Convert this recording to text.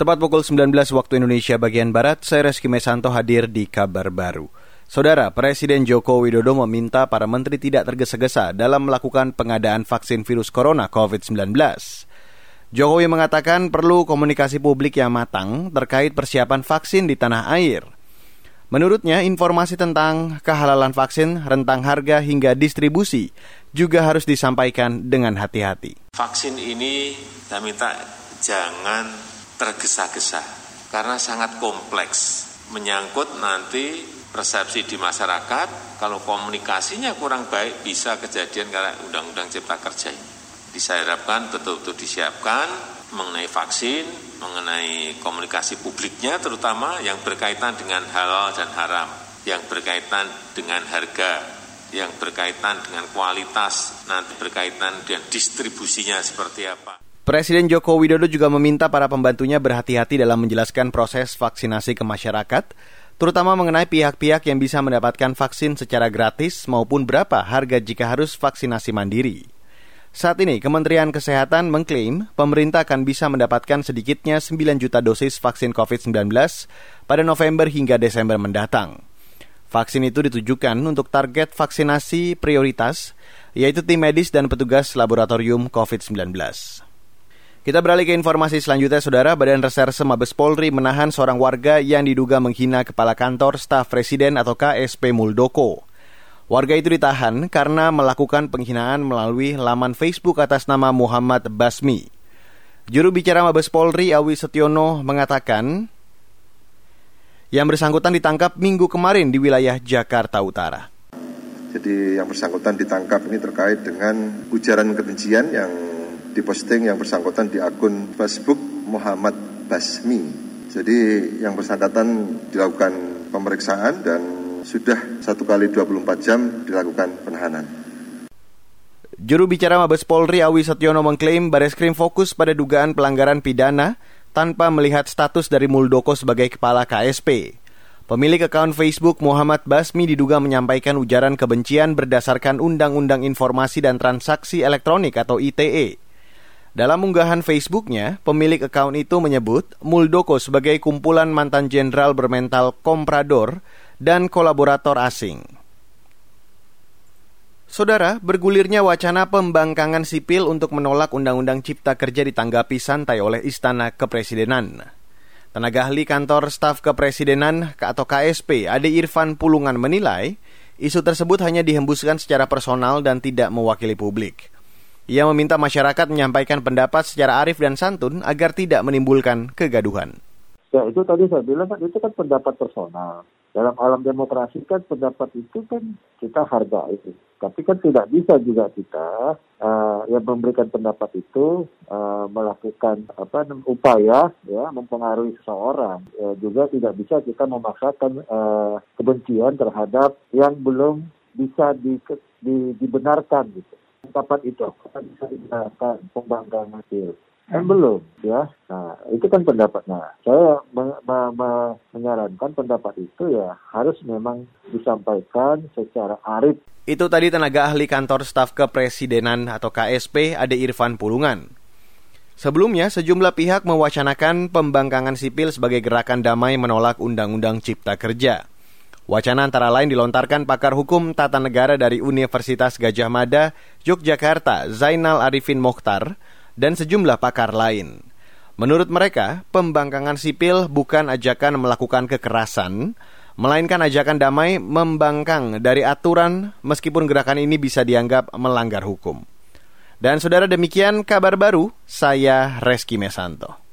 Tepat pukul 19 waktu Indonesia bagian Barat, saya Reski Mesanto hadir di kabar baru. Saudara, Presiden Joko Widodo meminta para menteri tidak tergesa-gesa dalam melakukan pengadaan vaksin virus corona COVID-19. Jokowi mengatakan perlu komunikasi publik yang matang terkait persiapan vaksin di tanah air. Menurutnya, informasi tentang kehalalan vaksin, rentang harga hingga distribusi juga harus disampaikan dengan hati-hati. Vaksin ini saya minta jangan tergesa-gesa karena sangat kompleks menyangkut nanti persepsi di masyarakat kalau komunikasinya kurang baik bisa kejadian karena undang-undang cipta kerja ini. Saya harapkan betul-betul disiapkan mengenai vaksin, mengenai komunikasi publiknya terutama yang berkaitan dengan halal dan haram, yang berkaitan dengan harga, yang berkaitan dengan kualitas, nanti berkaitan dengan distribusinya seperti apa. Presiden Joko Widodo juga meminta para pembantunya berhati-hati dalam menjelaskan proses vaksinasi ke masyarakat, terutama mengenai pihak-pihak yang bisa mendapatkan vaksin secara gratis maupun berapa harga jika harus vaksinasi mandiri. Saat ini, Kementerian Kesehatan mengklaim pemerintah akan bisa mendapatkan sedikitnya 9 juta dosis vaksin COVID-19 pada November hingga Desember mendatang. Vaksin itu ditujukan untuk target vaksinasi prioritas, yaitu tim medis dan petugas laboratorium COVID-19. Kita beralih ke informasi selanjutnya, Saudara. Badan Reserse Mabes Polri menahan seorang warga yang diduga menghina Kepala Kantor Staf Presiden atau KSP Muldoko. Warga itu ditahan karena melakukan penghinaan melalui laman Facebook atas nama Muhammad Basmi. Juru bicara Mabes Polri Awi Setiono mengatakan yang bersangkutan ditangkap minggu kemarin di wilayah Jakarta Utara. Jadi yang bersangkutan ditangkap ini terkait dengan ujaran kebencian yang diposting yang bersangkutan di akun Facebook Muhammad Basmi. Jadi yang bersangkutan dilakukan pemeriksaan dan sudah satu kali 24 jam dilakukan penahanan. Juru bicara Mabes Polri Awi Setiono mengklaim Bareskrim fokus pada dugaan pelanggaran pidana tanpa melihat status dari Muldoko sebagai kepala KSP. Pemilik akun Facebook Muhammad Basmi diduga menyampaikan ujaran kebencian berdasarkan Undang-Undang Informasi dan Transaksi Elektronik atau ITE. Dalam unggahan Facebooknya, pemilik akun itu menyebut Muldoko sebagai kumpulan mantan jenderal bermental komprador dan kolaborator asing. Saudara, bergulirnya wacana pembangkangan sipil untuk menolak Undang-Undang Cipta Kerja ditanggapi santai oleh Istana Kepresidenan. Tenaga ahli kantor staf kepresidenan atau KSP, Ade Irfan Pulungan menilai, isu tersebut hanya dihembuskan secara personal dan tidak mewakili publik. Ia meminta masyarakat menyampaikan pendapat secara arif dan santun agar tidak menimbulkan kegaduhan. Ya itu tadi saya bilang kan itu kan pendapat personal. Dalam alam demokrasi kan pendapat itu kan kita hargai. Tapi kan tidak bisa juga kita uh, yang memberikan pendapat itu uh, melakukan apa upaya ya mempengaruhi seseorang. Ya, juga tidak bisa kita memaksakan uh, kebencian terhadap yang belum bisa di, di, dibenarkan gitu pendapat itu akan bisa digunakan pembangkang hasil. Kan belum, ya. Nah, itu kan pendapatnya. Saya me me me menyarankan pendapat itu ya harus memang disampaikan secara arif. Itu tadi tenaga ahli kantor staf kepresidenan atau KSP Ade Irfan Pulungan. Sebelumnya, sejumlah pihak mewacanakan pembangkangan sipil sebagai gerakan damai menolak Undang-Undang Cipta Kerja. Wacana antara lain dilontarkan pakar hukum tata negara dari Universitas Gajah Mada, Yogyakarta, Zainal Arifin Mokhtar, dan sejumlah pakar lain. Menurut mereka, pembangkangan sipil bukan ajakan melakukan kekerasan, melainkan ajakan damai membangkang dari aturan meskipun gerakan ini bisa dianggap melanggar hukum. Dan saudara demikian kabar baru, saya Reski Mesanto.